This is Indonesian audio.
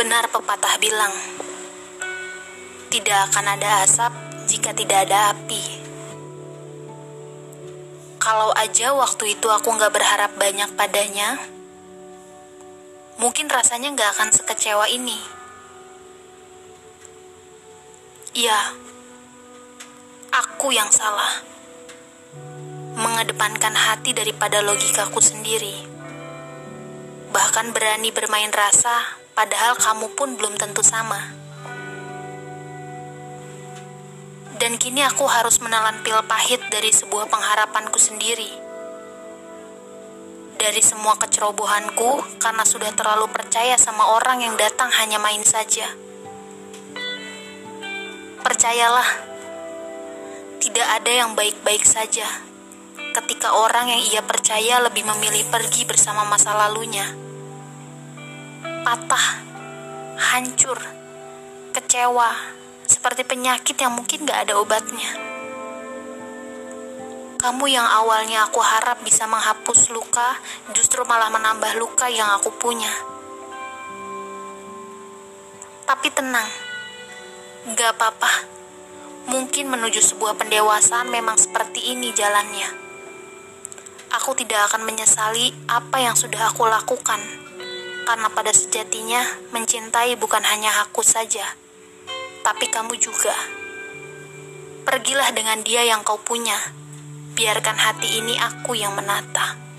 Benar pepatah bilang, tidak akan ada asap jika tidak ada api. Kalau aja waktu itu aku nggak berharap banyak padanya, mungkin rasanya nggak akan sekecewa ini. Iya, aku yang salah. Mengedepankan hati daripada logikaku sendiri. Bahkan berani bermain rasa, padahal kamu pun belum tentu sama. Dan kini aku harus menelan pil pahit dari sebuah pengharapanku sendiri. Dari semua kecerobohanku karena sudah terlalu percaya sama orang yang datang hanya main saja. Percayalah, tidak ada yang baik-baik saja ketika orang yang ia percaya lebih memilih pergi bersama masa lalunya. Patah, hancur, kecewa, seperti penyakit yang mungkin gak ada obatnya. Kamu yang awalnya aku harap bisa menghapus luka, justru malah menambah luka yang aku punya. Tapi tenang, gak apa-apa. Mungkin menuju sebuah pendewasaan memang seperti ini jalannya. Aku tidak akan menyesali apa yang sudah aku lakukan, karena pada sejatinya mencintai bukan hanya aku saja, tapi kamu juga. Pergilah dengan dia yang kau punya, biarkan hati ini aku yang menata.